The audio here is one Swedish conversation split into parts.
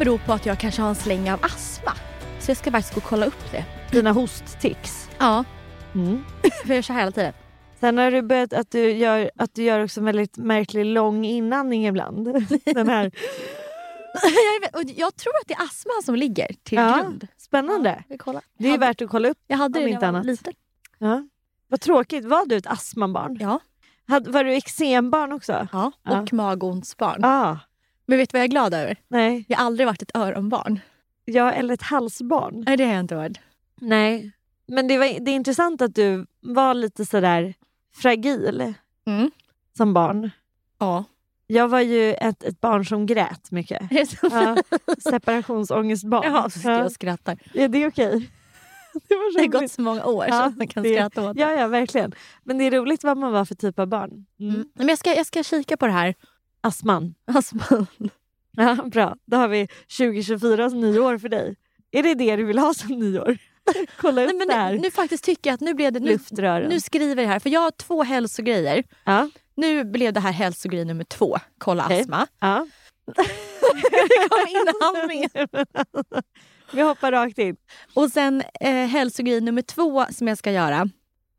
bero på att jag kanske har en släng av astma. Så jag ska faktiskt gå och kolla upp det. Dina hosttics. Ja, Mm. för jag kör hela tiden. Sen har du börjat att du gör, att du gör också en väldigt märklig lång inandning ibland. Den här. jag, vet, och jag tror att det är astma som ligger till Ja, grund. Spännande. Kollar. Det är hade, värt att kolla upp. jag hade om det när inte jag var annat. liten. Ja. Vad tråkigt. Var du ett astmabarn? Ja. Hade, var du eksembarn också? ja. Ja. Och magontsbarn. Ah, Men vet du vad jag är glad över? nej. Jag har aldrig varit ett öronbarn. Ja, eller ett halsbarn. Nej, det har jag inte varit. Nej. Men det, var, det är intressant att du var lite sådär fragil Mm. som barn. Ja. Jag var ju ett, ett barn som grät mycket. Ja, separationsångestbarn. Ja, jag ja. och skrattar. Ja, det är okej. Det var Det har gått så många år Ja, så man kan det- skratta åt det. Ja, ja, verkligen. Men det är roligt vad man var för typ av barn. Mm. Mm. Men jag ska, jag ska kika på det här. Astman. Astma. Ja, bra. Då har vi 2024 som nyår för dig. Är det det du vill ha som nyår? Kolla upp Nej, men det här. nu, nu faktiskt tycker jag att nu blev det... Nu, Luftrören. nu skriver jag här, för jag har två hälsogrejer. Ja, Nu blev det här hälsogrej nummer två, kolla Okej. astma. ja. Det kom inandningen. Vi hoppar rakt in. Och sen eh, hälsogrej nummer två som jag ska göra,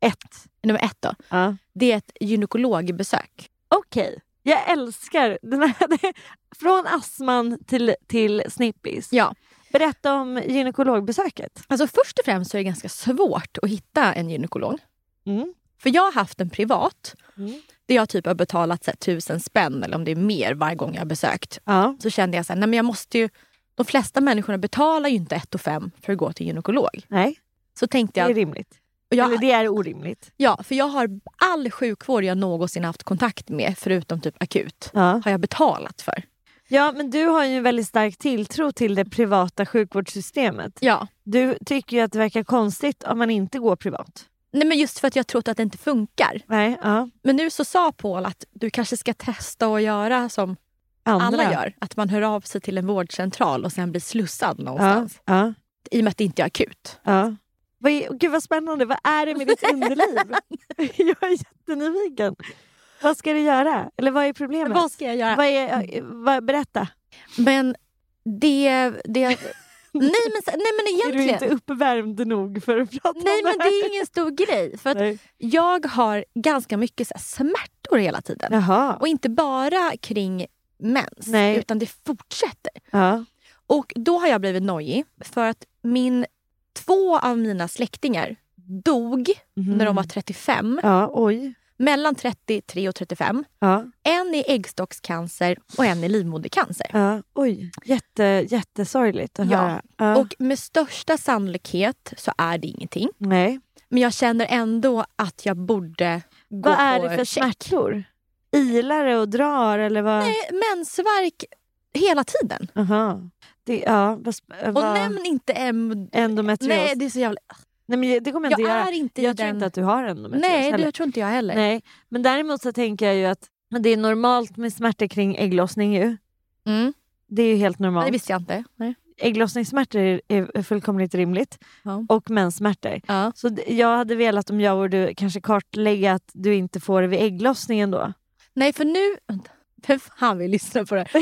Ett. nummer ett då, Ja. det är ett gynekologbesök. Okej. Jag älskar den här. Från astman till, till snippis. Ja. Berätta om gynekologbesöket. Alltså först och främst är det ganska svårt att hitta en gynekolog. Mm. För jag har haft en privat, Mm. där jag typ har betalat så här, tusen spänn eller om det är mer varje gång jag har besökt. Ja. Så kände jag så här, nej men jag måste ju, de flesta människorna betalar ju inte 1 fem för att gå till gynekolog. Nej, Så tänkte det är jag, rimligt. Och jag Eller det är orimligt. ja, för jag har all sjukvård jag någonsin haft kontakt med, förutom typ akut, Ja. har jag betalat för. ja, men du har ju en väldigt stark tilltro till det privata sjukvårdssystemet. Ja. Du tycker ju att det verkar konstigt om man inte går privat. Nej men just för att jag trott att det inte funkar. Nej, ja. Men nu så sa Paul att du kanske ska testa att göra som Andra. alla gör. Att man hör av sig till en vårdcentral och sen blir slussad Ja, någonstans. ja, I och med att det inte är akut. ja. Vad är, gud vad spännande, vad är det med ditt underliv? jag är jättenyfiken. Vad ska du göra? Eller vad är problemet? Vad ska jag göra? Vad är, vad, berätta. Men det... det nej, men, nej men Är du egentligen... inte uppvärmd nog för att prata Nej om men det är ingen stor grej. För att Nej. jag har ganska mycket så här smärtor hela tiden. Jaha. Och inte bara kring mens, Nej. utan det fortsätter. Ja. Och då har jag blivit nojig för att min, två av mina släktingar dog Mhm. när de var 35. Ja, oj. Mellan 33 och 35. Ja, En är äggstockscancer och en är livmodercancer. ja, oj. Jätte, jättesorgligt att Ja, höra. Ja. Och med största sannolikhet så är det ingenting. Nej. Men jag känner ändå att jag borde gå Vad är det för check. smärtor? Ilar det och drar eller vad? Nej, mensvärk hela tiden. Aha. Det, ja, vad, sp- Och nämn inte em... endometrios. Nej, det är så jävla... Nej, men det kommer jag Jag inte göra. är inte jag tror den... inte att du har endometrios Nej, heller. det tror inte jag heller. Nej, men däremot så tänker jag ju att det är normalt med smärtor kring ägglossning ju. Mm. Det är ju helt normalt. det visste jag inte. Nej. Ägglossningssmärtor är, fullkomligt rimligt. Ja. Och menssmärtor. Ja. Så jag hade velat om jag och du kanske kartlägga att du inte får det vid ägglossningen då. Nej, för nu... Vänta. Vem fan vill lyssna på det?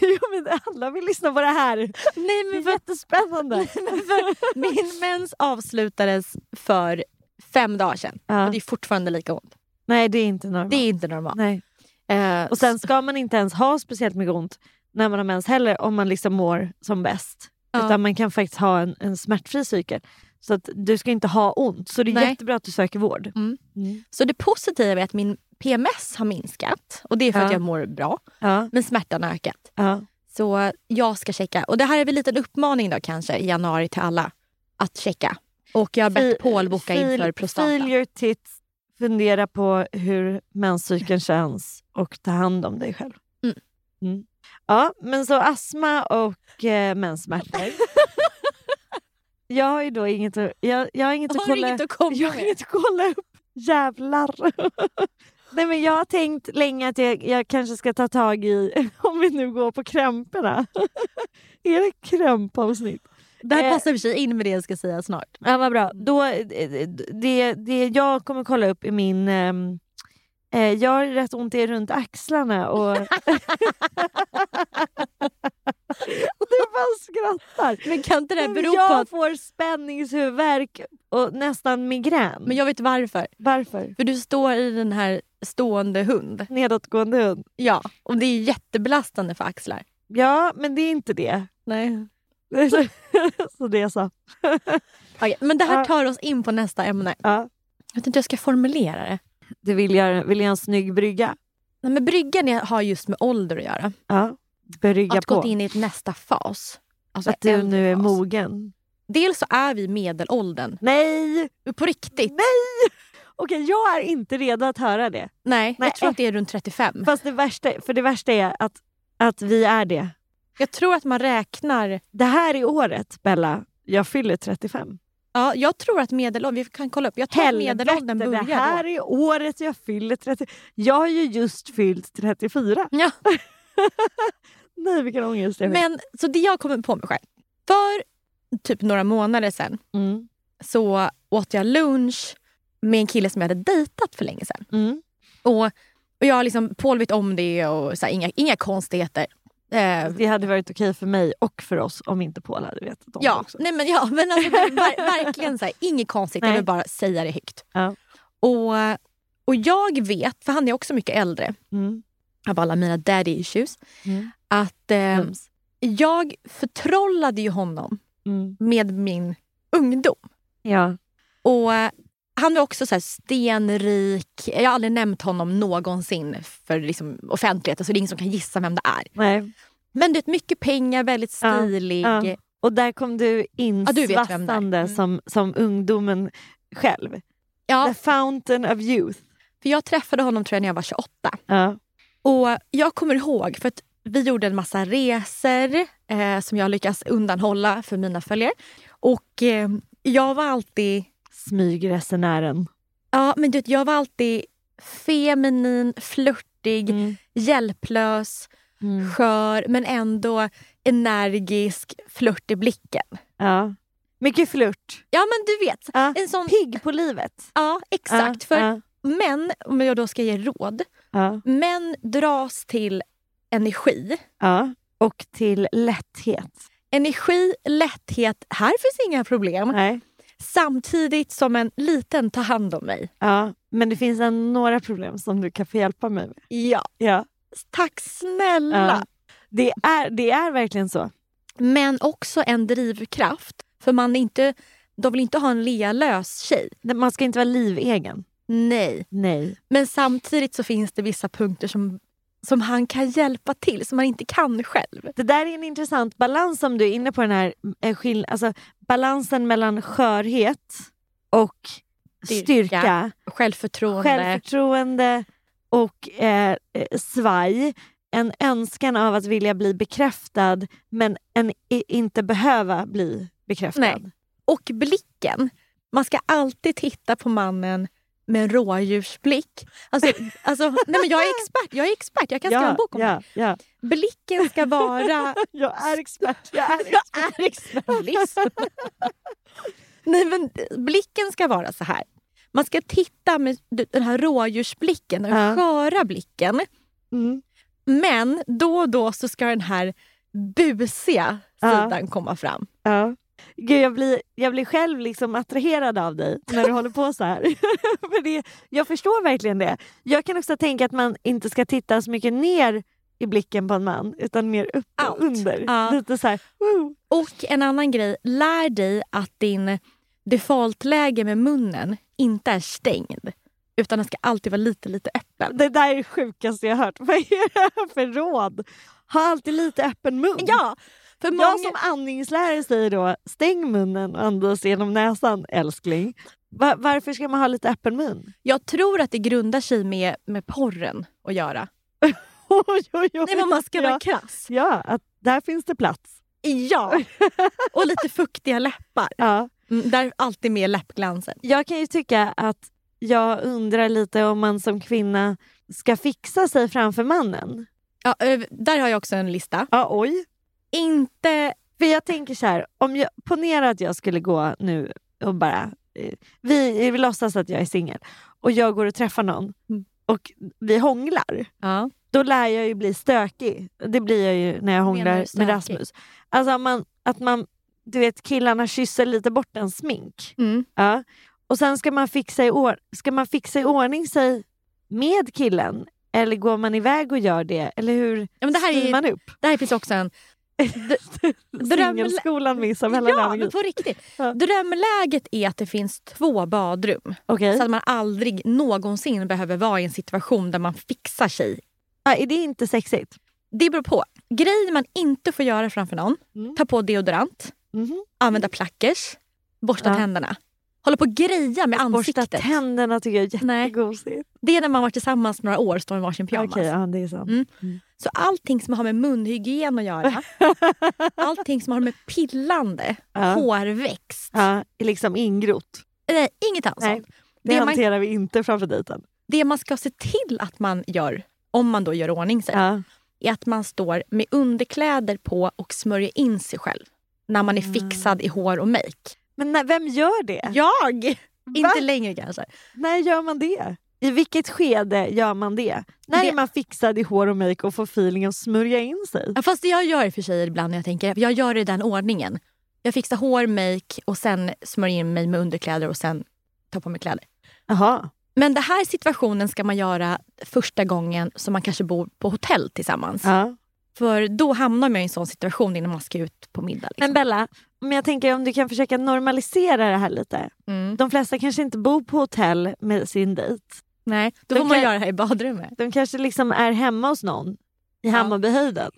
jo men alla vill lyssna på det här. Nej, Det men är för, jättespännande. men min mens avslutades för fem dagar sedan. Ja. Och det är fortfarande lika ont. Nej det är inte normalt. Det är inte normalt. Nej. Eh, Och sen ska man inte ens ha speciellt mycket ont när man har mens heller om man liksom mår som bäst. Ja. Utan man kan faktiskt ha en, en smärtfri cykel. Så att du ska inte ha ont. Så det är Nej. jättebra att du söker vård. Mm. Mm. Så det positiva är att min PMS har minskat. Och det är för att Ja. jag mår bra. Ja, Men smärtan har ökat. ja. Så jag ska checka. Och det här är väl en liten uppmaning då kanske i januari till alla. Att checka. Och jag har bett Paul boka in för prostata. Feel your tits, fundera på hur menscykeln känns och ta hand om dig själv. Mm. Mm. Ja, men så astma och eh, menssmärtor. jag har ju då inget att, jag, jag har inget att Har du kolla inget att komma Jag har med? inget att kolla upp. Jävlar. Nej, men jag har tänkt länge att jag, jag kanske ska ta tag i, om vi nu går på krämporna. är det krämpavsnitt? Det här Eh. passar i sig in med det jag ska säga snart. Ja, vad bra. Då, eh, det, det jag kommer kolla upp i min... ehm, eh, jag har rätt ont i runt axlarna och... du bara skrattar. Men kan inte det bero på jag att... får spänningshuvudvärk och nästan migrän. Men jag vet varför. Varför? För du står i den här stående hund. Nedåtgående hund. Ja, och det är jättebelastande för axlar. Ja, men det är inte det. Nej. Så det jag sa. Okej, men det här tar oss in på nästa ämne. Ja. Jag hur jag ska formulera det. Du vill göra, vill göra en snygg brygga? Nej, men bryggan har just med ålder att göra. Ja. Brygga Att på. gått in i ett nästa fas. Alltså att du nu är fas. mogen. Dels så är vi medelåldern. Nej! På riktigt. Nej! Okej, jag är inte redo att höra det. Nej, Nej. jag tror att det är runt 35. Fast det värsta, för det värsta är att, att vi är det. Jag tror att man räknar... Det här är året, Bella, jag fyller 35. Ja, jag tror att medelåldern... Vi kan kolla upp. Jag tror att medelåldern det börjar här då. är året jag fyller 30. Jag har ju just fyllt 34. Ja. Nej, vilken ångest jag fick. Men, så det jag kommer på mig själv. För typ några månader sedan Mm. så åt jag lunch med en kille som jag hade dejtat för länge sedan. Mm. Och, och jag har liksom Paul vet om det och så här, inga, inga konstigheter. Eh, Det hade varit okej för mig och för oss om inte Paul hade vetat om det ja, också. nej men, ja, men alltså, ver, verkligen så här, inget konstigt. Jag Nej. vill bara säga det högt. Ja. Och, och jag vet, för han är också mycket äldre Mm. av alla mina daddy issues, Mm. att eh, jag förtrollade ju honom Mm. med min ungdom. Ja. Och eh, han var också så här stenrik. Jag har aldrig nämnt honom någonsin för liksom offentligheten så det är ingen som kan gissa vem det är. Nej. Men du vet, mycket pengar, väldigt Ja, stilig. ja. Och där kom du in Ja, du det är. svassande Mm. som, som ungdomen själv. Ja, The fountain of youth. för jag träffade honom tror jag när jag var 28. Ja. Och jag kommer ihåg, för att vi gjorde en massa resor eh, som jag lyckas undanhålla för mina följare. Och eh, jag var alltid Smygresenären. Ja, men du vet, jag var alltid feminin, flörtig, Mm. hjälplös, Mm. skör men ändå energisk, flört i blicken. Ja. Mycket flört. Ja men du vet, Ja. en sån... Pigg på livet. Ja exakt. Ja, För ja, män, om jag då ska ge råd, ja, män dras till energi. ja. Och till lätthet. Energi, lätthet, här finns inga problem. Nej. Samtidigt som en liten tar hand om mig. Ja. Men det finns en, några problem som du kan få hjälpa mig med. Ja, Ja. tack snälla. Ja. Det, är, det är verkligen så. Men också en drivkraft. För man är inte, de vill inte ha en lealös tjej. Man ska inte vara livegen. Nej. Nej. Men samtidigt så finns det vissa punkter som, som han kan hjälpa till, som man inte kan själv. Det där är en intressant balans som du är inne på. den här eh, skill- alltså, Balansen mellan skörhet och Styrka. styrka. Självförtroende. Självförtroende och eh, eh, svaj. En önskan av att vilja bli bekräftad men en, i, inte behöva bli bekräftad. Nej. Och blicken. Man ska alltid titta på mannen med en rådjursblick. Alltså, alltså, nej men jag är expert, jag är expert, jag kan skriva en bok om ja, det. ja. Blicken ska vara... Jag är expert. Jag är jag är expert. nej men blicken ska vara så här. Man ska titta med den här rådjursblicken, den Ja. sköra blicken. Mm. Men då och då så ska den här busiga Ja. sidan komma fram. Gud, jag, blir, jag blir själv liksom attraherad av dig när du håller på så här. För det, jag förstår verkligen det. Jag kan också tänka att man inte ska titta så mycket ner i blicken på en man utan mer upp och Allt. under. Ja. Lite så här. Och en annan grej, lär dig att din defaultläge med munnen inte är stängd. Utan den ska alltid vara lite, lite öppen. Det där är det sjukaste jag har hört. Vad är det här för råd? Ha alltid lite öppen mun. Ja, för många... Jag som andningslärare säger då stäng munnen och andas genom näsan älskling. Va- varför ska man ha lite öppen mun? Jag tror att det grundar sig med, med porren att göra. Oj, oj, oj. Nej, men man ska vara ja. krass. ja, att där finns det plats. Ja! Och lite fuktiga läppar. Ja. Mm, där är alltid med läppglansen. Jag kan ju tycka att jag undrar lite om man som kvinna ska fixa sig framför mannen. Ja, ö, där har jag också en lista. Ja, oj. Inte... För jag tänker så här, om jag, ponera att jag skulle gå nu och bara... eh, Vi, vi låtsas att jag är singel och jag går och träffar någon Mm. och vi hånglar. Ja. Då lär jag ju bli stökig. Det blir jag ju när jag hånglar med? Rasmus. Alltså att man, att man, du vet killarna kysser lite bort en smink. Mm. Ja. Och sen ska man, fixa i or- ska man fixa i ordning sig med killen? Eller går man iväg och gör det? Eller hur Ja, men det, här styr är, man upp? det här finns också en... Singelskolan med Isabella Ja, men på riktigt. Ja. Drömläget är att det finns två badrum. Okej. Så att man aldrig någonsin behöver vara i en situation där man fixar sig. Ja, är det inte sexigt? Det beror på. Grejer man inte får göra framför någon. Mm. Ta på deodorant, Mhm. använda plackers, borsta Ja. tänderna. Hålla på och greja med Borsta ansiktet. tänderna tycker jag är Nej. jättegosigt. Det är när man varit tillsammans några år och står i varsin pyjamas. Okej, ja, det är sant. Mm. Så allting som har med munhygien att göra, allting som har med pillande, Ja. hårväxt. Ja, liksom ingrott. Nej, inget alls Nej. Det, Det man- hanterar vi inte framför dejten. Det man ska se till att man gör, om man då gör ordning sig, Ja. är att man står med underkläder på och smörjer in sig själv. När man är Mm. fixad i hår och make. Men när, vem gör det? Jag! Va? Inte längre kanske. När gör man det? I vilket skede gör man det? När Det- är man fixad i hår och make och får feeling att smörja in sig? Ja, fast det jag gör för tjejer ibland när jag tänker, jag gör det i den ordningen. Jag fixar hår, make och sen smörjer in mig med underkläder och sen tar på mig kläder. Jaha. Men den här situationen ska man göra första gången som man kanske bor på hotell tillsammans. Ja. För då hamnar man i en sån situation innan man ska ut på middag. Liksom. Men Bella, om jag tänker om du kan försöka normalisera det här lite. mm. De flesta kanske inte bor på hotell med sin dejt. Nej, då De får man kan- göra det här i badrummet. De kanske liksom är hemma hos någon i. Hammarbyhöjden.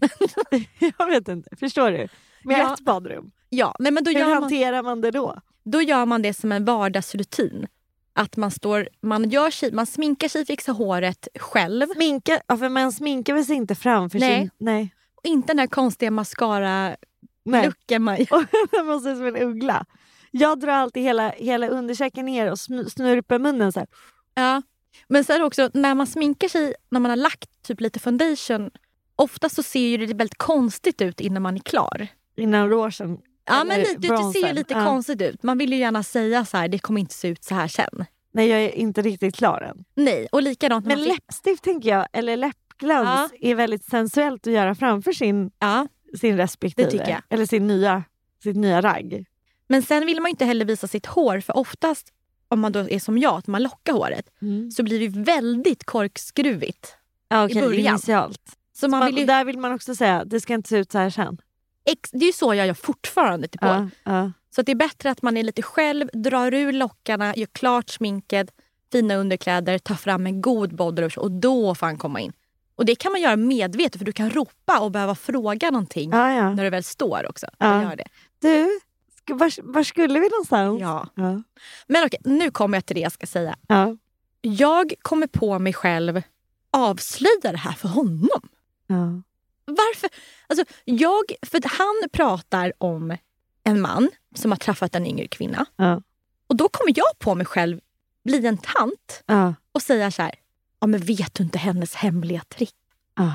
jag vet inte, förstår du? Med Ja. ett badrum. Ja, nej, men då, Hur gör man, hanterar man det då? då gör man det som en vardagsrutin. Att man, står, man, gör sig, man sminkar sig, fixar håret själv. Sminka, ja, för man sminkar väl sig inte framför Nej. sin... Nej. Och inte den här konstiga mascara-looken man Den måste se ut som en uggla. Jag drar alltid hela, hela underkäken ner och snu- snurpar munnen så här. Ja. Men sen också när man sminkar sig, när man har lagt typ lite foundation. Ofta så ser ju det väldigt konstigt ut innan man är klar. innan rougen. Ja men lite, det ser ju lite Ja. konstigt ut. Man vill ju gärna säga så här, det kommer inte se ut så här sen. Nej, jag är inte riktigt klar än. Nej, och likadant Men läppstift tänker jag, eller läppglans, är väldigt sensuellt att göra framför sin, Ja. sin respektive. Eller sin nya, sitt nya ragg. Men sen vill man inte heller visa sitt hår för oftast om man då är som jag, att man lockar håret så blir det väldigt korkskruvigt. Ja, I början. initialt. Så man vill ju, Där vill man också säga, det ska inte se ut så här sen. ex, det är så jag gör fortfarande till på. Ja, ja. Så det är bättre att man är lite själv, drar ur lockarna, gör klart sminket, fina underkläder, tar fram en god bodyrouge och då får han komma in. Och det kan man göra medvetet för du kan ropa och behöva fråga någonting ja. när du väl står också. Ja. Gör det. Du, var, var skulle vi någonstans? Ja. Ja. Men okej, nu kommer jag till det jag ska säga. Ja. Jag kommer på mig själv avslöja det här för honom. Ja. Varför? Alltså, jag, för han pratar om en man som har träffat en yngre kvinna. Ja. Och då kommer jag på mig själv bli en tant Ja. och säga så här, ja men vet du inte hennes hemliga trick? Ja.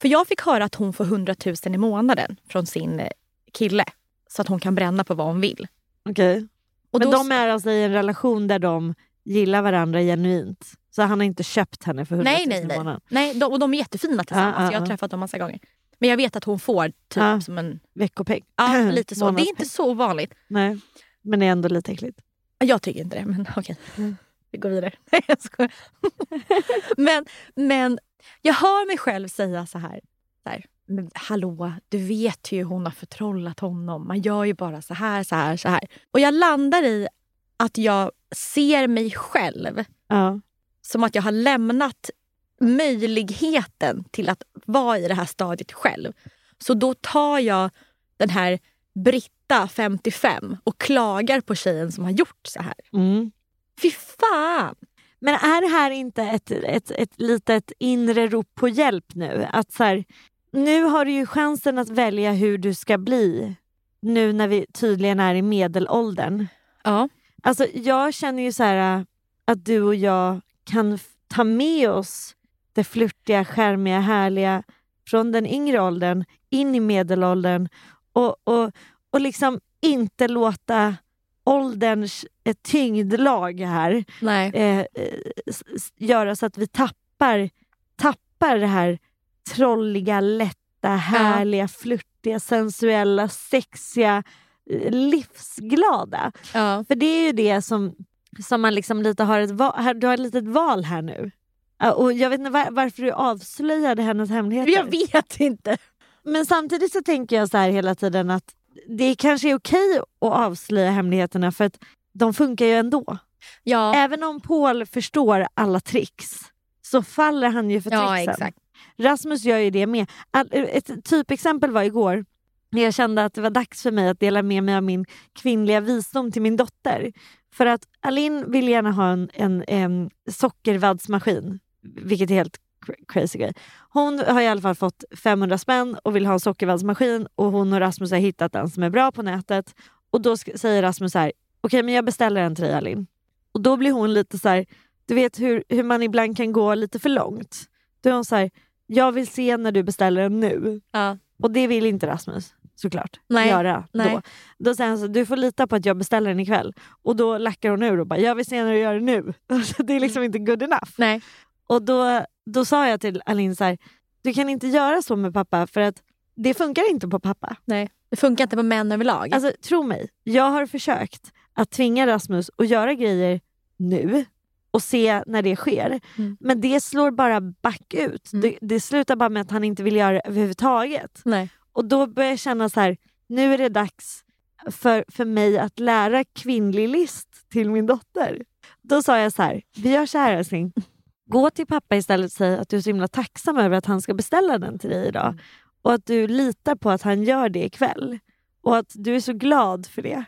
För jag fick höra att hon får 100 000 i månaden från sin eh, kille. Så att hon kan bränna på vad hon vill. Okej. Och Men då, de är alltså i en relation där de gillar varandra genuint? Så han har inte köpt henne för 100 000 Nej, nej, i månaden? nej de, och de är jättefina tillsammans. Ja, ja, Jag har ja. träffat dem massa gånger. Men jag vet att hon får typ Ja. som en... Veckopeng? Ja, lite så. Det är inte så ovanligt. Nej, men det är ändå lite äckligt. Jag tycker inte det, men okej. Mm. Vi går vidare. Nej, jag skojar. men, men jag hör mig själv säga så här. Så här men hallå, du vet ju hur hon har förtrollat honom. Man gör ju bara så här, så här, så här. Och jag landar i att jag ser mig själv Ja. som att jag har lämnat möjligheten till att vara i det här stadiet själv. Så då tar jag den här Britta, 55, och klagar på tjejen som har gjort så här. Mm. Fy fan! Men är det här inte ett, ett, ett litet inre rop på hjälp nu? Att så här, nu har du ju chansen att välja hur du ska bli nu när vi tydligen är i medelåldern. Ja. Alltså jag känner ju så här äh, att du och jag kan ta med oss det flörtiga, skärmiga, härliga från den yngre åldern in i medelåldern och, och, och liksom inte låta ålderns eh, tyngdlag här eh, göra så att vi tappar, tappar det här trolliga, lätta, härliga, flörtiga, sensuella, sexiga, eh, livsglada. Ja. För det är ju det som, som man liksom lite har ett val, du har ett litet val här nu. Ja, Och jag vet inte var, varför du avslöjade hennes hemligheter. Jag vet inte. Men samtidigt så tänker jag så här hela tiden att det kanske är okej att avslöja hemligheterna för att de funkar ju ändå. Ja, Även om Paul förstår alla tricks så faller han ju för ja tricksen. exakt. Rasmus gör ju det med. Ett typexempel var igår när jag kände att det var dags för mig att dela med mig av min kvinnliga visdom till min dotter. För att Alin vill gärna ha en, en, en sockervaddsmaskin, vilket är helt crazy grej. Hon har i alla fall fått 500 spänn och vill ha en sockervaddsmaskin och hon och Rasmus har hittat en som är bra på nätet. Och då säger Rasmus så här, okej men jag beställer en till dig Alin. Och då blir hon lite så här, du vet hur, hur man ibland kan gå lite för långt. Då är hon så här, jag vill se när du beställer den nu. Ja. Och det vill inte Rasmus såklart Nej, göra nej. då. Då säger han så, du får lita på att jag beställer den ikväll. Och då lackar hon ur och bara, jag vill se när du gör det nu. Det är liksom inte good enough. Nej. Och då, då sa jag till Alin så här, du kan inte göra så med pappa för att det funkar inte på pappa. Nej. Det funkar inte på män överlag. Alltså tro mig, jag har försökt att tvinga Rasmus att göra grejer nu och se när det sker. Mm. Men det slår bara back ut. Mm. Det, det slutar bara med att han inte vill göra det överhuvudtaget. Nej. Och då börjar jag känna så här, nu är det dags för, för mig att lära kvinnlig list till min dotter. Då sa jag så här, vi gör så här älskling. Gå till pappa istället och säg att du är så himla tacksam över att han ska beställa den till dig idag. Och att du litar på att han gör det ikväll. Och att du är så glad för det.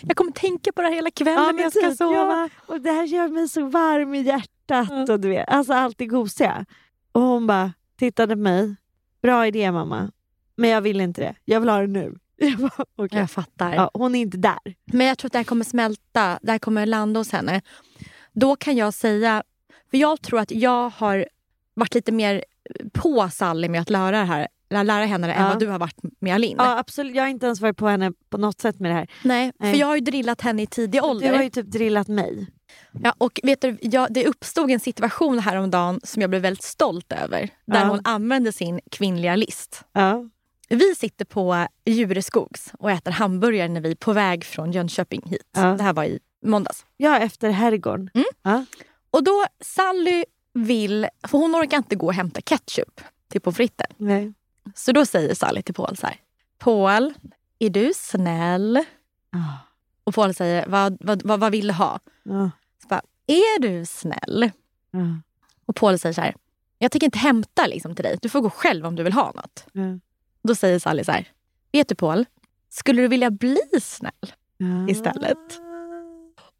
Jag kommer tänka på det här hela kvällen när jag ska typ, sova. ja. Och det här gör mig så varm i hjärtat. Ja. Och du vet, alltså allt det gosiga. Och hon bara tittade på mig. Bra idé mamma. Men jag vill inte det. Jag vill ha det nu. Jag bara, okej. Jag fattar. Ja, hon är inte där. Men jag tror att det här kommer smälta, det här kommer landa hos henne. Då kan jag säga, för jag tror att jag har varit lite mer på Sally med att lära, det här, lära henne det än Ja. vad du har varit med Alin. Ja, absolut. Jag har inte ens varit på henne på något sätt med det här. Nej, Nej. för jag har ju drillat henne i tidig ålder. Du har ju typ drillat mig. Ja, och vet du, jag, det uppstod en situation häromdagen som jag blev väldigt stolt över. Där Ja. hon använde sin kvinnliga list. Ja. Vi sitter på Djureskogs och äter hamburgare när vi är på väg från Jönköping hit. Ja. Det här var i måndags. ja, efter herrgården. Mm. Ja. Och då Sally vill, för hon orkar inte gå och hämta ketchup till pommes fritesen. Så då säger Sally till Paul så här. Paul, är du snäll? Ah. Och Paul säger, vad, vad, vad, vad vill du ha? Ja. Så bara, är du snäll? Ja. Och Paul säger så här, jag tänker inte hämta liksom till dig. Du får gå själv om du vill ha något. Ja. Då säger Sally så här, vet du Paul, skulle du vilja bli snäll? Ja. Istället.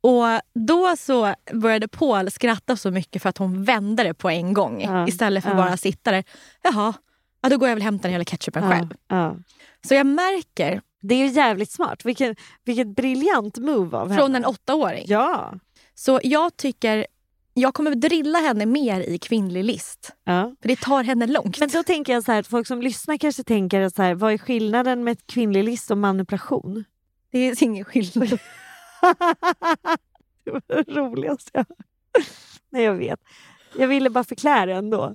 Och då så började Paul skratta så mycket för att hon vände det på en gång. Ja, Istället för att bara sitta där. Jaha, ja, då går jag väl och hämtar hela ketchupen Ja. själv. Ja. Så jag märker Det är ju jävligt smart. Vilken, vilket briljant move av Från henne. en åttaåring. Ja. Så jag tycker, jag kommer drilla henne mer i kvinnlig list. ja. För det tar henne långt. Men då tänker jag så här att folk som lyssnar kanske tänker så här, vad är skillnaden med kvinnlig list och manipulation? det är ingen skillnad. det var det roligaste jag Nej, jag vet. Jag ville bara förklara ändå.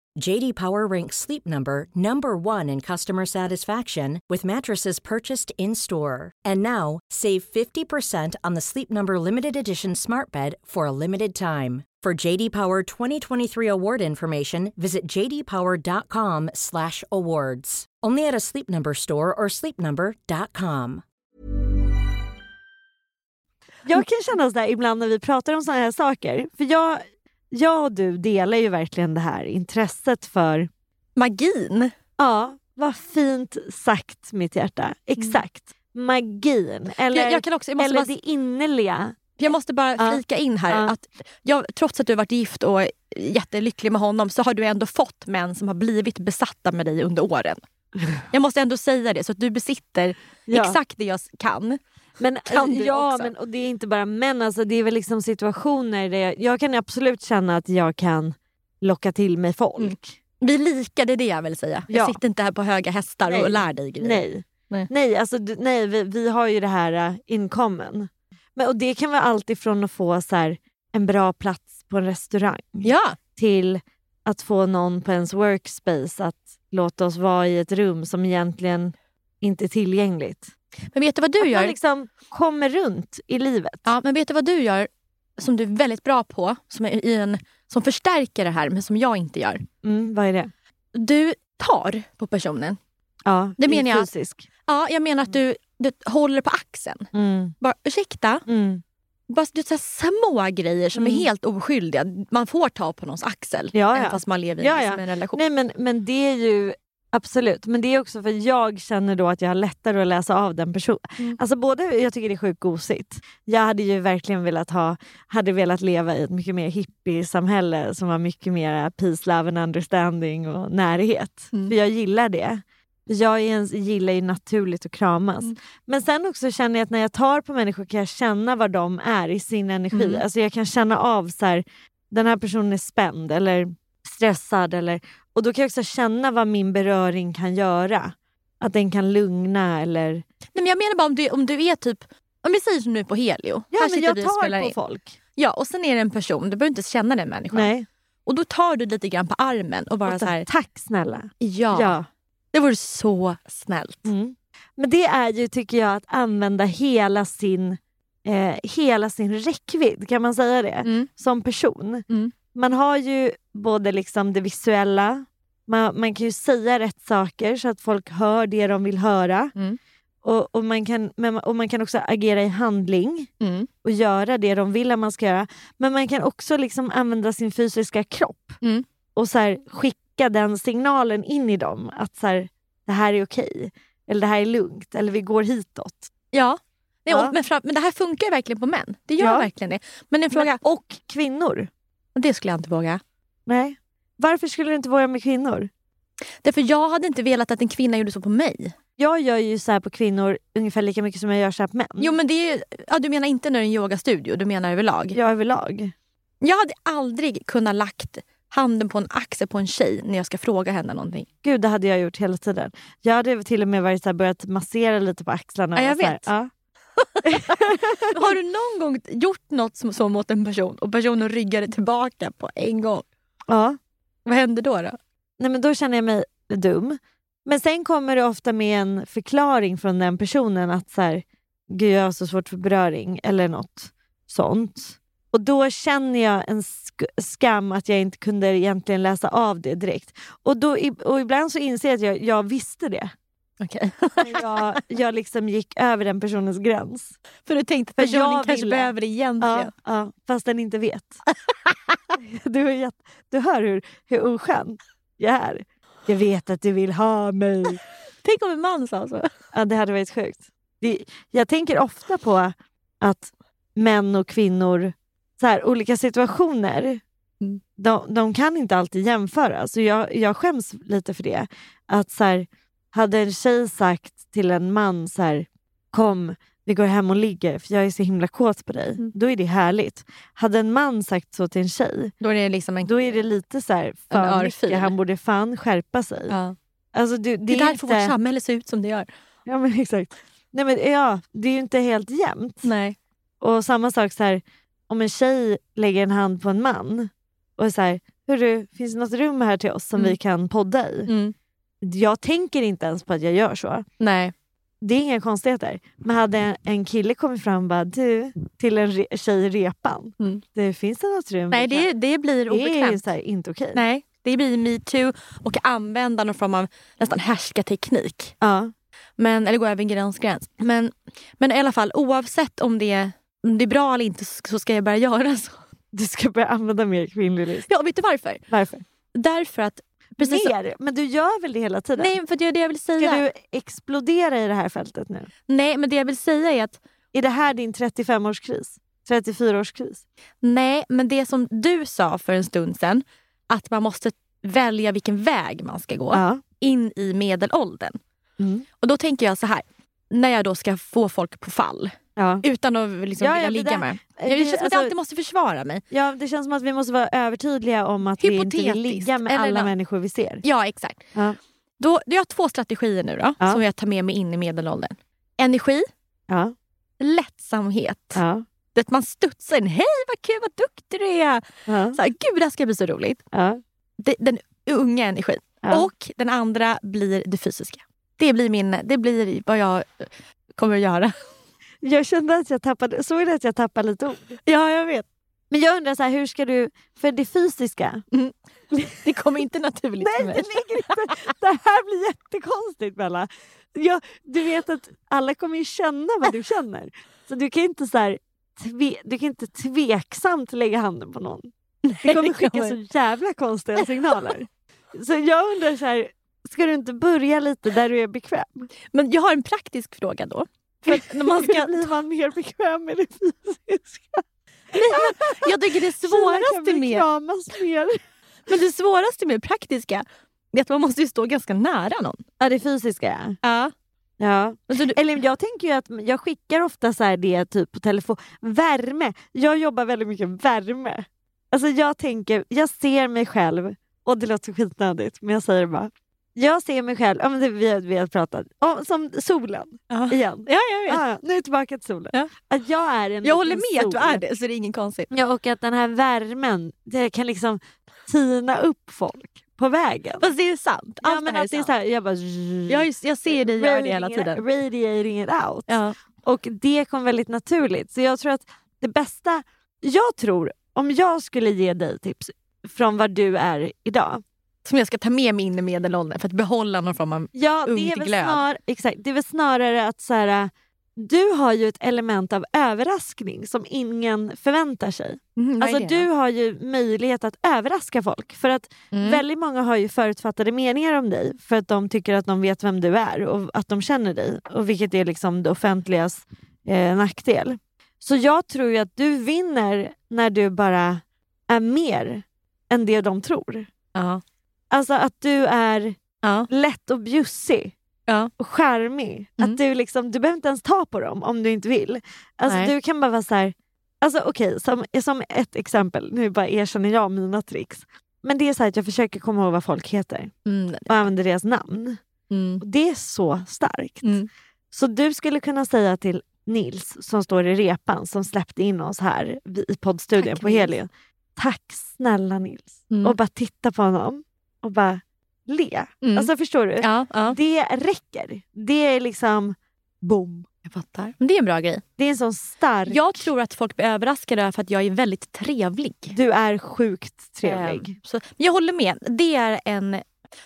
JD Power ranks Sleep Number number 1 in customer satisfaction with mattresses purchased in-store. And now, save 50% on the Sleep Number limited edition Smart Bed for a limited time. For JD Power 2023 award information, visit jdpower.com/awards. Only at a Sleep Number store or sleepnumber.com. Jag kan känna så där ibland när vi pratar om såna här saker. För jag, jag och du delar ju verkligen det här intresset för... Magin. Ja, vad fint sagt mitt hjärta. Exakt. Magin. Eller, Jag, jag, kan också, eller bara, det innerliga. jag måste bara Ja. flika in här Ja. att jag, trots att du har varit gift och jättelycklig med honom så har du ändå fått män som har blivit besatta med dig under åren. Jag måste ändå säga det så att du besitter Ja. exakt det jag kan. Men, Kan du ja, också? men och det är inte bara män, alltså, det är väl liksom situationer där jag, jag kan absolut känna att jag kan locka till mig folk. Mm. Vi är lika, det är det jag vill säga. Jag Ja. sitter inte här på höga hästar Nej. och lär dig grejer. Nej, Nej. nej. alltså, nej vi, vi har ju det här uh, in common. Men, och det kan vara allt ifrån att få så här, en bra plats på en restaurang Ja, till att få någon på ens workspace att låta oss vara i ett rum som egentligen inte är tillgängligt. Men vet du vad du att gör? man liksom kommer runt i livet. Ja, men vet du vad du gör som du är väldigt bra på, som, är i en, som förstärker det här men som jag inte gör? Mm, vad är det? Du tar på personen. Ja, Det menar jag. Fysisk. Ja, jag menar att du, du håller på axeln. Mm. Bara, ursäkta? Mm. Bara du, så här små grejer som Mm. är helt oskyldiga. Man får ta på någons axel Ja, även ja. fast man lever i Ja, liksom ja. en relation. Nej men, men det är ju absolut, men det är också för jag känner då att jag har lättare att läsa av den personen. Mm. Alltså både, jag tycker det är sjukt gosigt. Jag hade ju verkligen velat ha, hade velat leva i ett mycket mer hippie-samhälle som var mycket mer peace, love and understanding och närhet. Mm. För jag gillar det. Jag en, gillar ju naturligt att kramas. Mm. Men sen också känner jag att när jag tar på människor kan jag känna var de är i sin energi. Mm. Alltså jag kan känna av så här, den här personen är spänd eller stressad. Eller, och då kan jag också känna vad min beröring kan göra. Att den kan lugna eller... Nej, men jag menar bara om du, om du är typ, om vi säger som nu på Helio. Ja här men jag tar på in. folk. Ja, och sen är det en person, du behöver inte känna den människan. Nej. Och då tar du lite grann på armen och bara Och så här, Tack snälla. ja, Ja. det vore så snällt. Mm. Men det är ju tycker jag att använda hela sin, eh, hela sin räckvidd, kan man säga det? Mm. Som person. Mm. Man har ju både liksom det visuella, man, man kan ju säga rätt saker så att folk hör det de vill höra. Mm. Och, och, man kan, och man kan också agera i handling Mm. och göra det de vill att man ska göra. Men man kan också liksom använda sin fysiska kropp Mm. och så här, skicka den signalen in i dem. Att så här, det här är okej. Eller det här är lugnt. Eller vi går hitåt. Ja. Nej, Ja. men, men det här funkar verkligen på män. Det gör Ja. verkligen det. Men en fråga, Men, och kvinnor. Det skulle jag inte våga. Nej. Varför skulle du inte våga med kvinnor? Därför jag hade inte velat att en kvinna gjorde så på mig. Jag gör ju så här på kvinnor ungefär lika mycket som jag gör så på män. Jo men det är, ja, du menar inte när det är en yogastudio, du menar överlag? Jag överlag. Jag hade aldrig kunnat lagt handen på en axel på en tjej när jag ska fråga henne någonting. Gud, det hade jag gjort hela tiden. Jag hade till och med varit så här, börjat massera lite på axlarna. Ja, jag och så här, vet. Ja. Har du någon gång gjort något som, så mot en person och personen ryggade tillbaka på en gång? ja. Vad händer då? då? Nej, men då känner jag mig dum. Men sen kommer det ofta med en förklaring från den personen att så här, Gud jag har så svårt för beröring eller något sånt. Och då känner jag en sk- skam att jag inte kunde egentligen läsa av det direkt. Och, då, och ibland så inser jag att jag, jag visste det. Men jag, jag liksom gick över den personens gräns. För du tänkte att personen jag kanske ville. behöver det egentligen. Ja, ja, fast den inte vet. du, jätte, du hör hur, hur oskön jag är. Jag vet att du vill ha mig. Tänk om en man sa så. Ja, det hade varit sjukt. Det, jag tänker ofta på att män och kvinnor, så här, olika situationer, Mm. de, de kan inte alltid jämföras. Så jag, jag skäms lite för det. Att så här, hade en tjej sagt till en man så här, kom vi går hem och ligger för jag är så himla kåt på dig. Mm. Då är det härligt. Hade en man sagt så till en tjej, Då är det liksom en... då är det lite så här, örfil. mycket. Han borde fan skärpa sig. ja. Alltså, du, det, Det är är därför inte... vårt samhälle ser ut som det gör. Ja men exakt. Nej men ja, det är ju inte helt jämnt. Nej. Och samma sak så här, om en tjej lägger en hand på en man och är så här, hörru, finns det något rum här till oss som Mm. vi kan podda i? Mm. Jag tänker inte ens på att jag gör så. Nej. Det är inga konstigheter. Men hade en- kille kommit fram och bara, du, till en re- tjej i repan, Mm. det finns det något rum? Nej, vi kan-" det, det blir det är obekvämt. så här, inte okej. Nej, det blir metoo och använda någon form av nästan härskarteknik. Ja. Men, eller gå över en gränsgräns. Men, men i alla fall, oavsett om det, om det är bra eller inte så ska jag börja göra så. Du ska börja använda mer kvinnlig list. Ja, vet du varför? Varför? Därför att... Precis så, mer? Men du gör väl det hela tiden? nej, för det är det jag vill säga. Ska du explodera i det här fältet nu? Nej, men det jag vill säga är att Är det här din 35-årskris? 34-årskris? nej, men det som du sa för en stund sedan, att man måste välja vilken väg man ska gå Ja. in i medelåldern. Mm. Och då tänker jag så här, när jag då ska få folk på fall Ja. utan att liksom Ja, vilja ja, det ligga där- med. det- Ja, det känns som att alltså- jag alltid måste försvara mig. ja, det känns som att vi måste vara övertydliga om att vi inte vill ligga med alla nå- människor vi ser. Ja, exakt. Ja. Då, jag har två strategier nu då, som jag tar med mig in i medelåldern. Energi, lättsamhet. Det man studsar in. Hej vad kul, vad duktig du är! Så här, Gud det här ska bli så roligt. Det, den unga energin. Och den andra blir det fysiska. Det blir, min, det blir vad jag kommer att göra. Jag kände att jag tappade, såg du att jag tappade lite ord? Ja, jag vet. Men jag undrar, så här, hur ska du, för det fysiska, Det kommer inte naturligt för Nej, mig. det ligger inte. Det här blir jättekonstigt Bella. Jag, du vet att alla kommer ju känna vad du känner. Så du kan inte så här, tve, du kan inte tveksamt lägga handen på någon. Det kommer skicka så jävla konstiga signaler. Så jag undrar så här, ska du inte börja lite där du är bekväm? Men jag har en praktisk fråga då. För att när man ska, blir man mer bekväm med det fysiska? jag tycker det svåraste med, mer. men det svåraste med det praktiska är att man måste ju stå ganska nära någon. Ja det fysiska Ja. ja. Du, Eller jag tänker ju att jag skickar ofta så här det typ på telefon. Värme. Jag jobbar väldigt mycket värme. Alltså jag tänker, jag ser mig själv, och det låter skitnödigt men jag säger det bara. Jag ser mig själv, ja, men det, vi, har, vi har pratat, om, som solen ja. igen. ja, jag vet. Ja, nu är tillbaka till solen. Ja. Att jag är en Jag håller med att du sol. är det, så det är inget konstigt. Ja, och att den här värmen, det kan liksom tina upp folk på vägen. Fast det är sant. Allt ja, men det här att det är är så här, sant. jag bara... Jag, jag ser dig göra det hela tiden. Radiating it out. Ja. Och det kom väldigt naturligt. Så jag tror att det bästa... Jag tror, om jag skulle ge dig tips från vad du är idag. Som jag ska ta med mig in i medelåldern för att behålla någon form av... Ja, Ung det är, till väl glöd. snar, exakt, det är väl snarare att så här, du har ju ett element av överraskning som ingen förväntar sig. Mm, Alltså du har ju möjlighet att överraska folk. För att Mm. väldigt många har ju förutfattade meningar om dig för att de tycker att de vet vem du är och att de känner dig. Och vilket är liksom det offentligas eh, nackdel. Så jag tror att du vinner när du bara är mer än det de tror. Ja. Alltså att du är Ja. lätt och bjussig Ja. och charmig. Mm. Att du, liksom, du behöver inte ens ta på dem om du inte vill. Alltså Nej. du kan bara vara så här. Alltså okej, som, som ett exempel, nu bara erkänner jag mina tricks. Men det är så här att jag försöker komma ihåg vad folk heter Mm. och använder deras namn. Mm. Det är så starkt. Mm. Så du skulle kunna säga till Nils som står i repan som släppte in oss här i poddstudion Tack, på Nils. Helio. Tack snälla Nils. Mm. Och bara titta på honom och bara le. Mm. Alltså förstår du? Ja, ja. Det räcker. Det är liksom boom. Jag fattar. Men det är en bra grej. Det är en sån stark... Jag tror att folk blir överraskade för att jag är väldigt trevlig. Du är sjukt trevlig. Ehm, Så, jag håller med. Det är en...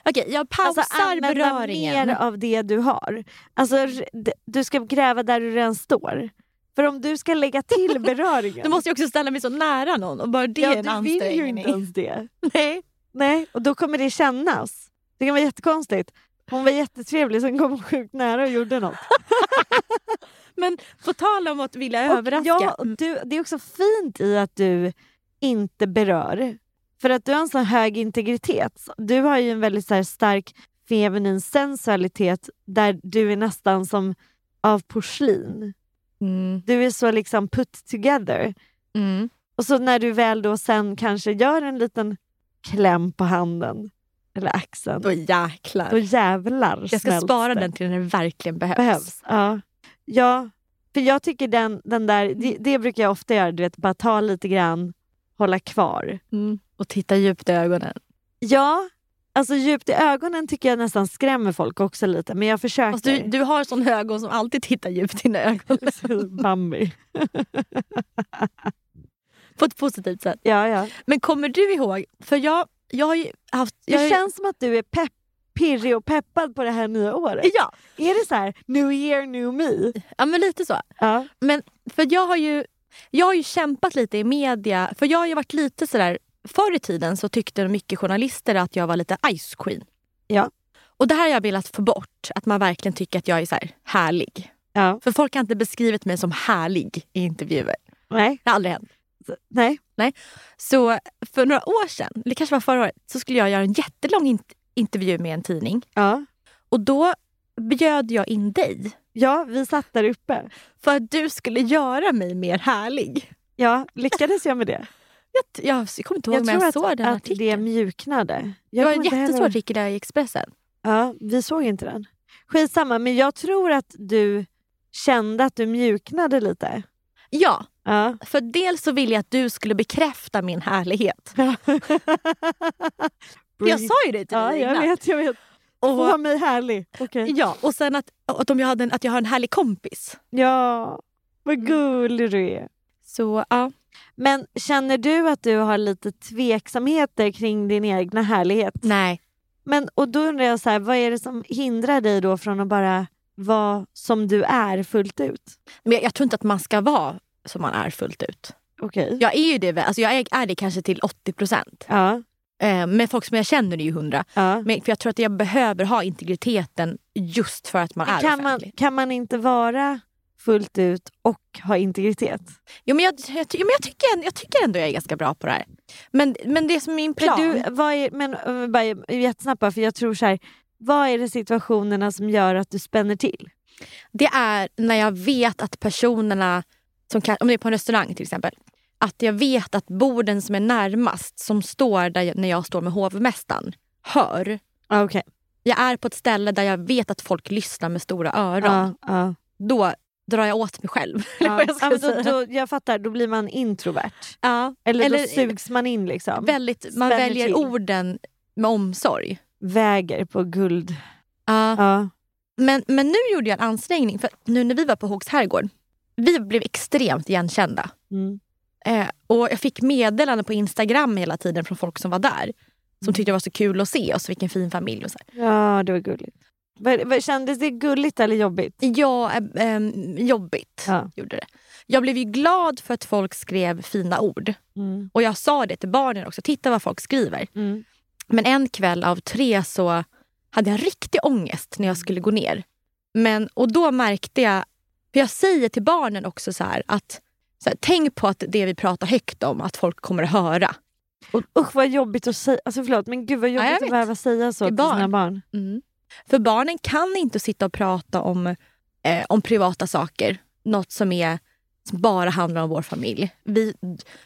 Okej, jag pausar Alltså använda beröringen. mer av det du har. Alltså, du ska gräva där du redan står. För om du ska lägga till beröringen. Du måste ju också ställa mig så nära någon och bara det ja, är en du vill ju inte ens det. Nej. Nej, och då kommer det kännas. Det kan vara jättekonstigt. Hon var jättetrevlig, sen kom hon sjukt nära och gjorde något. Men på tal om att vilja Och överraska. Ja, du, det är också fint i att du inte berör. För att du har en så hög integritet. Du har ju en väldigt så stark feminin sensualitet där du är nästan som av porslin. Mm. Du är så liksom put together. Mm. Och så när du väl då sen kanske gör en liten kläm på handen eller axeln, Då jäklar. då jävlar jag ska spara det. den till när det verkligen behövs. behövs. Ja. ja, för jag tycker den, den där, det, det brukar jag ofta göra, du vet, bara ta lite grann, hålla kvar. Mm. Och titta djupt i ögonen. Ja, alltså djupt i ögonen tycker jag nästan skrämmer folk också lite, men jag försöker. Fast du, du har sån ögon som alltid tittar djupt i dina ögon. Bambi. På ett positivt sätt. Ja, ja. Men kommer du ihåg, för jag, jag har ju haft... Jag, Det har ju- känns som att du är pepp, pirrig och peppad på det här nya året. Ja, Är det så här, new year, new me? ja, men lite så. Ja. Men för jag har ju jag har ju kämpat lite i media. För jag har ju varit lite sådär... Förr i tiden så tyckte mycket journalister att jag var lite ice queen. Ja. Och det här har jag velat få bort. Att man verkligen tycker att jag är så här härlig. ja. För folk har inte beskrivit mig som härlig i intervjuer. Nej. Det har aldrig hänt. Nej. Så för några år sedan, eller kanske var förra året, så skulle jag göra en jättelång int- intervju med en tidning. Ja. Och då bjöd jag in dig. ja, vi satt där uppe. För att du skulle göra mig mer härlig. Ja, lyckades jag med det? Jag, jag, jag kommer inte ihåg Jag om jag att, såg den att artikeln. det mjuknade. Det Jag var kommer en jättestor heller- artikel där i Expressen. Ja, vi såg inte den. Skitsamma, men jag tror att du kände att du mjuknade lite. Ja, Ja. för dels så ville jag att du skulle bekräfta min härlighet. Jag sa ju det till Ja, dig jag innan. vet, jag vet. Och, mig härlig. Okej. ja, och sen att, att, om jag hade en, att jag har en härlig kompis. Ja, vad gullig du är. Så ja. Men känner du att du har lite tveksamheter kring din egna härlighet? Nej. Men, och då undrar jag, så här, vad är det som hindrar dig då från att bara vara som du är fullt ut? Men jag, jag tror inte att man ska vara som man är fullt ut. Okej. Jag är ju det, alltså jag är, är det kanske till 80 procent. Ja, Eh, med folk som jag känner är ju 100. ja. Men, för jag tror att jag behöver ha integriteten just för att man Men är kan, man, offentlig. kan man inte vara fullt ut och ha integritet? Jo, men jag, jag, men jag, tycker, ändå- jag tycker ändå jag är ganska bra på det här. Men, men det som är min plan... Men, du, vad är, men äh, bara jättesnabbt bara, för jag tror så här, vad är det situationerna som gör att du spänner till? Det är när jag vet att personerna, som kan, om det är på en restaurang till exempel, att jag vet att borden som är närmast, som står där jag, när jag står med hovmästaren, hör. Ah, Okej. Jag är på ett ställe där jag vet att folk lyssnar med stora öron. Ja, ja. Då drar jag åt mig själv. Ja. jag Ja, då, då, jag fattar, då blir man introvert. ja. Eller, Eller- då sugs man in liksom. Väldigt, man Spänner väljer till. orden med omsorg. Väger på guld. Ja. Men, men nu gjorde jag en ansträngning. För nu när vi var på Hågs herrgård, vi blev extremt igenkända. Mm. Eh, och jag fick meddelanden på Instagram hela tiden från folk som var där. Som tyckte det var så kul att se oss, vilken fin familj. Och så här. ja, det var gulligt. Kändes det gulligt eller jobbigt? Ja, eh, eh, jobbigt Ja. gjorde det. Jag blev ju glad för att folk skrev fina ord. Mm. Och jag sa det till barnen också, titta vad folk skriver. Mm. Men en kväll av tre så hade jag riktig ångest när jag skulle gå ner. Men, och då märkte jag, för jag säger till barnen också så att så här, tänk på att det vi pratar högt om, att folk kommer att höra. Usch vad jobbigt att säga. Alltså förlåt men gud vad jobbigt jag att behöva säga så till barn. sina barn. Mm. För barnen kan inte sitta och prata om, eh, om privata saker. Något som, är, som bara handlar om vår familj. Vi,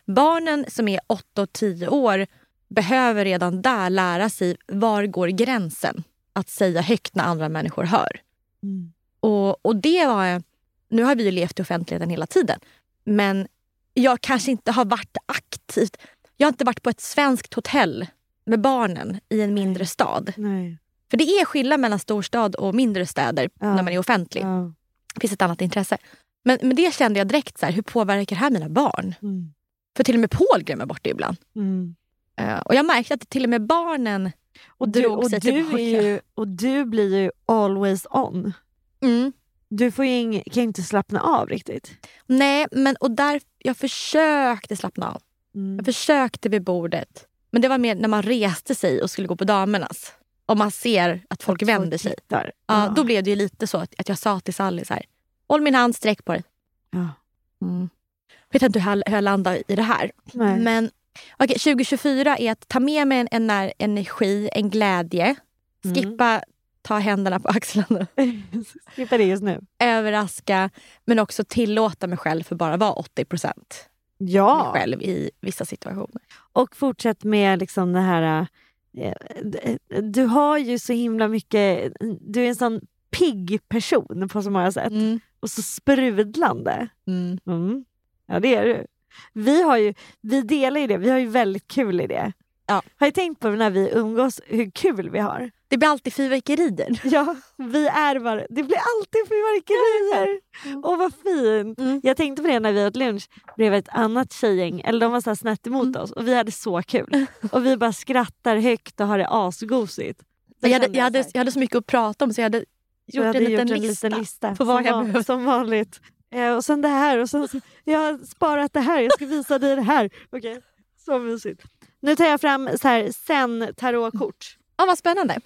barnen som är 8 och 10 år behöver redan där lära sig var går gränsen att säga högt när andra människor hör. Mm. Och, och det var... Nu har vi ju levt i offentligheten hela tiden. Men jag kanske inte har varit aktivt. Jag har inte varit på ett svenskt hotell med barnen i en mindre stad. Nej. För det är skillnad mellan storstad och mindre städer Ja. när man är offentlig. Ja. Det finns ett annat intresse. Men, men det kände jag direkt, så här, hur påverkar det här mina barn? Mm. För till och med Paul glömmer bort det ibland. Mm. Eh, och jag märkte att till och med barnen Och, du, drog och, sig du tillbaka. ju, och du blir ju always on. Mm. Du får ing, kan ju inte slappna av riktigt. Nej, men och där, jag försökte slappna av. Mm. Jag försökte vid bordet. Men det var mer när man reste sig och skulle gå på damernas. Och man ser att folk vänder sig. tittar. Ja, Då blev det ju lite så att, att jag sa till Sally så här. Håll min hand, sträck på dig. Ja. Mm. Vet inte hur jag, jag landar i det här. Nej. Men okej, 2024 är att ta med mig en, en energi, en glädje. Mm. Ta händerna på axlarna. Skippa det just nu. Överraska, men också tillåta mig själv för bara vara 80 procent Ja, mig själv i vissa situationer. och fortsätt med liksom det här... eh, Du har ju så himla mycket... Du är en sån pigg person på så många sätt. Mm. Och så sprudlande. Mm. Mm. Ja, det är du. Vi, har ju, vi delar ju det. Vi har ju väldigt kul i det. Ja. Har du tänkt på när vi umgås hur kul vi har? Det blir alltid fyrverkerier. Ja, vi är bara... Det blir alltid fyrverkerier. Åh, vad fint. Mm. Jag tänkte på det när vi åt lunch bredvid ett annat tjejgäng. Eller de var så snett emot Mm. oss och vi hade så kul. Och vi bara skrattar högt och har det asgosigt. Jag hade, jag, hade, jag hade så mycket att prata om så jag hade gjort, jag hade en, liten gjort en lista liten lista. på vad som, jag behövde. som vanligt. Eh, och sen det här och sen jag har sparat det här, jag ska visa dig det här. Okej, så mysigt. Nu tar jag fram så här, sen tarotkort. Ja, vad spännande.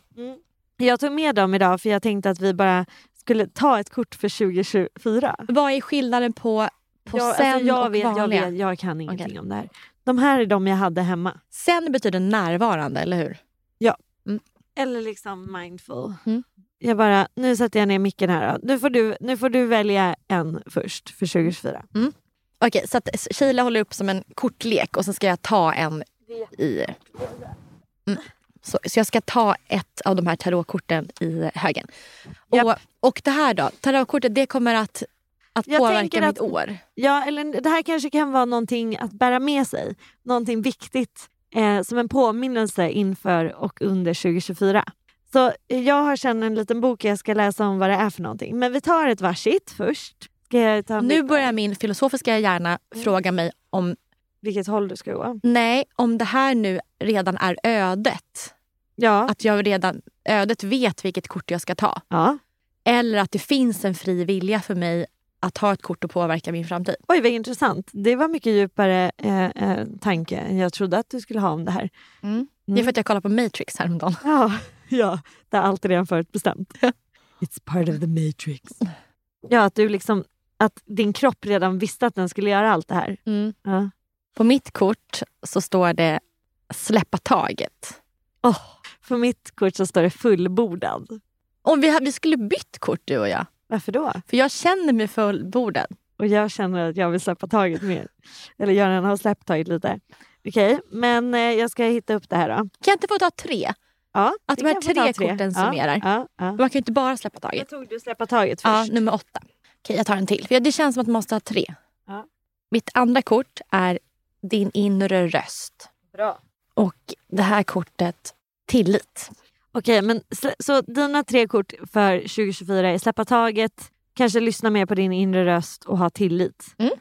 Jag tog med dem idag för jag tänkte att vi bara skulle ta ett kort för 2024. Vad är skillnaden på, på jag, sen alltså, jag, och vet, jag, vanliga? vet, jag kan ingenting Okej. om det här. De här är de jag hade hemma. Sen betyder närvarande, eller hur? Eller liksom mindful. Mm. Jag bara, nu sätter jag ner micken här. då. Nu får du, nu får du välja en först för 2024. Okej, så att Sheila håller upp som en kortlek och så ska jag ta en i... Mm. Så, så jag ska ta ett av de här tarotkorten i högen. Och, Japp. och det här då? Tarotkortet det kommer att, att Jag påverka tänker mitt att- år. Ja, eller det här kanske kan vara någonting att bära med sig. Någonting viktigt eh, som en påminnelse inför och under 2024. Så jag har sedan en liten bok jag ska läsa om vad det är för någonting. Men vi tar ett varsitt först. Nu börjar min filosofiska hjärna Mm. fråga mig om, Vilket håll du ska gå. nej, om det här nu redan är ödet. Ja. Att jag redan, ödet vet vilket kort jag ska ta. ja. Eller att det finns en fri vilja för mig att ha ett kort och påverka min framtid. Oj, vad intressant. Det var mycket djupare eh, eh, tanke än jag trodde att du skulle ha om det här. Det är för att jag kollade på Matrix häromdagen. Ja, ja det är allt redan förutbestämt. It's part of the matrix. Ja, att du liksom att din kropp redan visste att den skulle göra allt det här. Mm. Ja. På mitt kort så står det släppa taget. Oh, på mitt kort så står det fullbordad. Om vi, vi skulle bytt kort du och jag. Varför då? För jag känner mig fullbordad. Och jag känner att jag vill släppa taget mer. Eller Göran har släppt taget lite. Okej, men eh, jag ska hitta upp det här då. Kan jag inte få ta tre? Ja, Att de här ta tre korten summerar. Ja, ja, Man kan ju inte bara släppa ja. Jag taget. tog du släppa taget Ja, först. nummer åtta. Okej, jag tar en till. För det känns som att man måste ha tre. Ja. Mitt andra kort är din inre röst. Bra. Och det här kortet, tillit. Okej, men så dina tre kort för 2024 är släppa taget, kanske lyssna mer på din inre röst och ha tillit. Mm.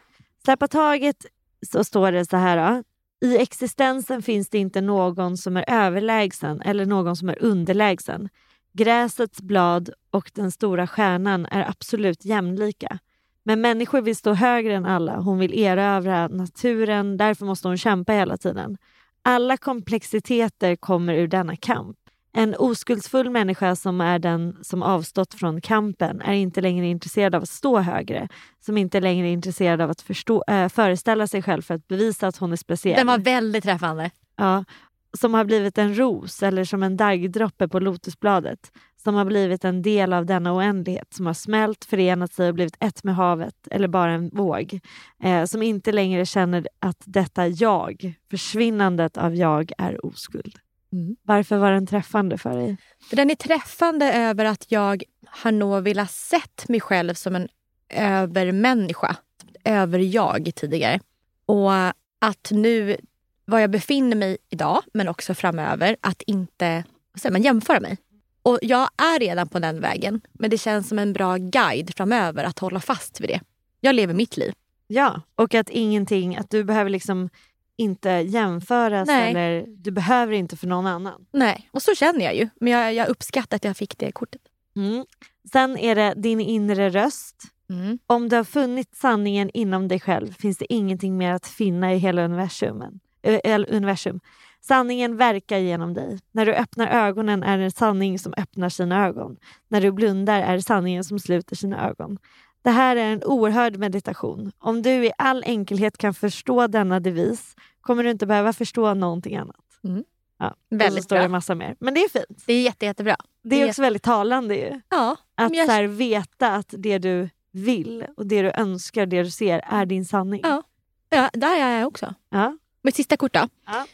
Släppa taget så står det så här. Då. I existensen finns det inte någon som är överlägsen eller någon som är underlägsen. Gräsets blad och den stora stjärnan är absolut jämlika. Men människor vill stå högre än alla. Hon vill erövra naturen, därför måste hon kämpa hela tiden. Alla komplexiteter kommer ur denna kamp. En oskuldsfull människa som är den som avstått från kampen är inte längre intresserad av att stå högre, som inte längre är intresserad av att förstå, äh, föreställa sig själv för att bevisa att hon är speciell. Den var väldigt träffande. Ja, som har blivit en ros eller som en daggdroppe på lotusbladet. Som har blivit en del av denna oändlighet. Som har smält, förenat sig och blivit ett med havet eller bara en våg. Eh, som inte längre känner att detta jag, försvinnandet av jag, är oskuld. Mm. Varför var den träffande för dig? För den är träffande över att jag har nog velat sett mig själv som en övermänniska. Över-jag tidigare. Och att nu, var jag befinner mig idag, men också framöver, att inte man, jämföra mig. Och jag är redan på den vägen, men det känns som en bra guide framöver att hålla fast vid det. Jag lever mitt liv. Ja, och att ingenting, att du behöver liksom inte jämföras Nej. eller du behöver inte för någon annan. Nej, och så känner jag ju. Men jag, jag uppskattar att jag fick det kortet. Mm. Sen är det din inre röst. Mm. Om du har funnit sanningen inom dig själv finns det ingenting mer att finna i hela universumen. Ö- el- universum. Sanningen verkar genom dig. När du öppnar ögonen är det sanning som öppnar sina ögon. När du blundar är det sanningen som sluter sina ögon. Det här är en oerhörd meditation. Om du i all enkelhet kan förstå denna devis kommer du inte behöva förstå någonting annat. Mm. Ja, och så Väldigt står det bra. en massa mer. Men det är fint. Det är jätte, jättebra. Det är Det- också väldigt talande ju. Ja, Att jag- så här, veta att det du vill och det du önskar, det du ser är din sanning. Ja. ja, där är jag också. Ja. Mitt sista kort då.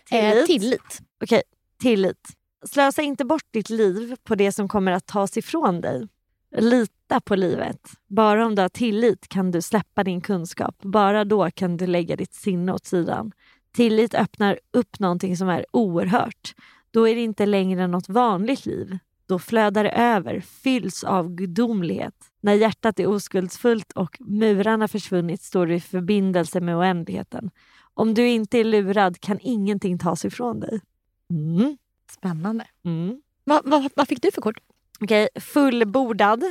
Tillit. Eh, tillit. Okej, tillit. Slösa inte bort ditt liv på det som kommer att tas ifrån dig. Lita på livet. Bara om du har tillit kan du släppa din kunskap. Bara då kan du lägga ditt sinne åt sidan. Tillit öppnar upp någonting som är oerhört. Då är det inte längre något vanligt liv. Då flödar det över, fylls av gudomlighet. När hjärtat är oskuldsfullt och murarna försvunnit står du i förbindelse med oändligheten. Om du inte är lurad kan ingenting tas ifrån dig. Mm. Spännande. Mm. Vad, vad, vad fick du för kort? Okej, fullbordad.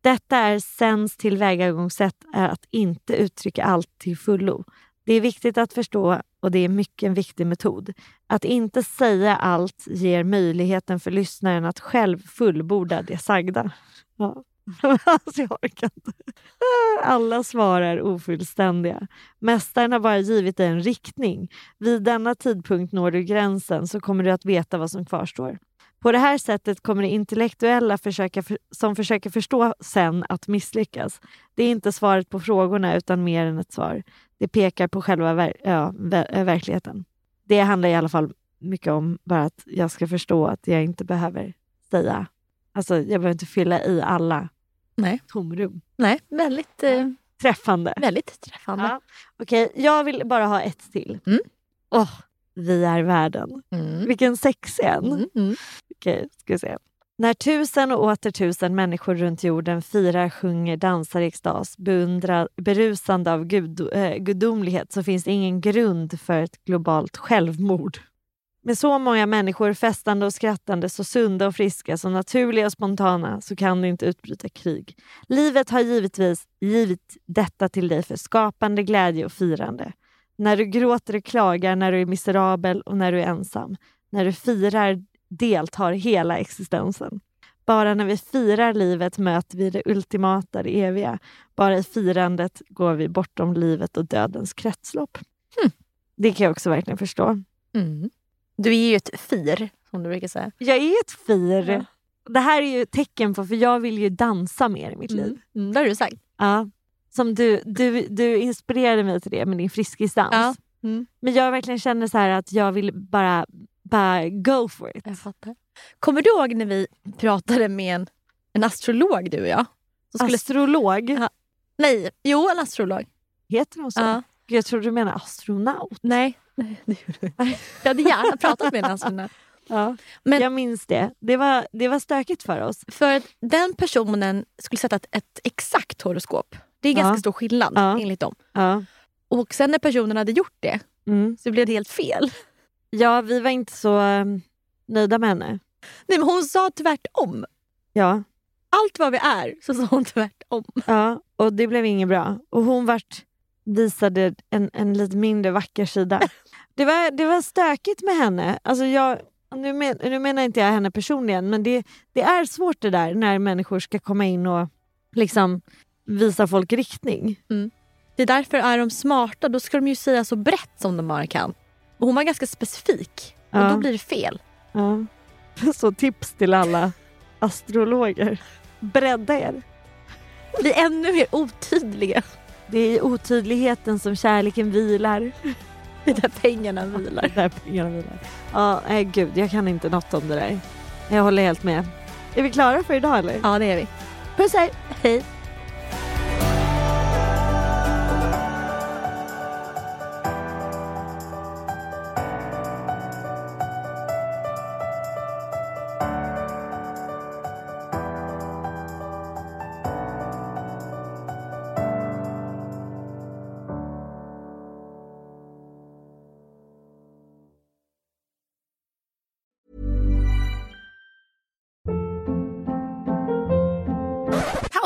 Detta är sens tillvägagångssätt är att inte uttrycka allt till fullo. Det är viktigt att förstå och det är mycket en viktig metod. Att inte säga allt ger möjligheten för lyssnaren att själv fullborda det sagda. Ja. alltså jag orkar inte. Alla svar är ofullständiga. Mästaren har bara givit dig en riktning. Vid denna tidpunkt når du gränsen så kommer du att veta vad som kvarstår. På det här sättet kommer det intellektuella försöka för, som försöker förstå sen att misslyckas. Det är inte svaret på frågorna utan mer än ett svar. Det pekar på själva ver, ja, ver, eh, verkligheten. Det handlar i alla fall mycket om bara att jag ska förstå att jag inte behöver säga, alltså jag behöver inte fylla i alla Nej. tomrum. Nej, väldigt, eh, Träffande. väldigt träffande. Ja. Okej, jag vill bara ha ett till. Mm. Åh, vi är världen. Mm. Vilken sex en. Mm, mm. Okej, ska vi se. När tusen och åter tusen människor runt jorden firar, sjunger, dansar i extas, beundrar, berusande av gud, eh, gudomlighet så finns det ingen grund för ett globalt självmord. Med så många människor festande och skrattande, så sunda och friska, så naturliga och spontana så kan det inte utbryta krig. Livet har givetvis givit detta till dig för skapande, glädje och firande. När du gråter och klagar, när du är miserabel och när du är ensam. När du firar deltar hela existensen. Bara när vi firar livet möter vi det ultimata, det eviga. Bara i firandet går vi bortom livet och dödens kretslopp. Hmm. Det kan jag också verkligen förstå. Mm. Du är ju ett fir, som du brukar säga. Jag är ett fir. Ja. Det här är ju tecken på, för jag vill ju dansa mer i mitt liv. Mm. Mm, det har du sagt. Ja. Som du, du, du inspirerade mig till det med din friskisdans. Ja. Mm. Men jag verkligen känner så att jag vill bara, bara go for it. Jag fattar. Kommer du ihåg när vi pratade med en, en astrolog, du och jag? Skulle... Astrolog, Ja. Nej, jo en astrolog. heter hon så? Ja. Jag tror du menar astronaut. Nej, Nej, det gjorde du inte. Jag hade gärna pratat med en astronaut. Ja. Men- jag minns det. Det var, det var stökigt för oss. För att den personen skulle sätta ett, ett exakt horoskop. Det är ganska Ja. stor skillnad Ja. enligt dem. Ja. Och sen när personen hade gjort det Mm. så blev det helt fel. ja, vi var inte så um, nöjda med henne. Nej, men hon sa tvärtom. Ja. Allt vad vi är så sa hon tvärtom. ja, och det blev inget bra. Och hon vart, visade en, en lite mindre vacker sida. Det var, det var stökigt med henne. Alltså jag, nu, men, nu menar inte jag henne personligen, men det, det är svårt det där när människor ska komma in och liksom visa folk riktning. Det är därför är de smarta. Då ska de ju säga så brett som de bara kan. Och hon var ganska specifik. Och Ja. då blir det fel. Ja. Så tips till alla astrologer. Bredda er. Bli ännu mer otydliga. Det är i otydligheten som kärleken vilar. Det där pengarna vilar. Där pengarna vilar. Ja, nej gud, jag kan inte något om det där. Jag håller helt med. Är vi klara för idag eller? Ja det är vi. Puss hej! Hej.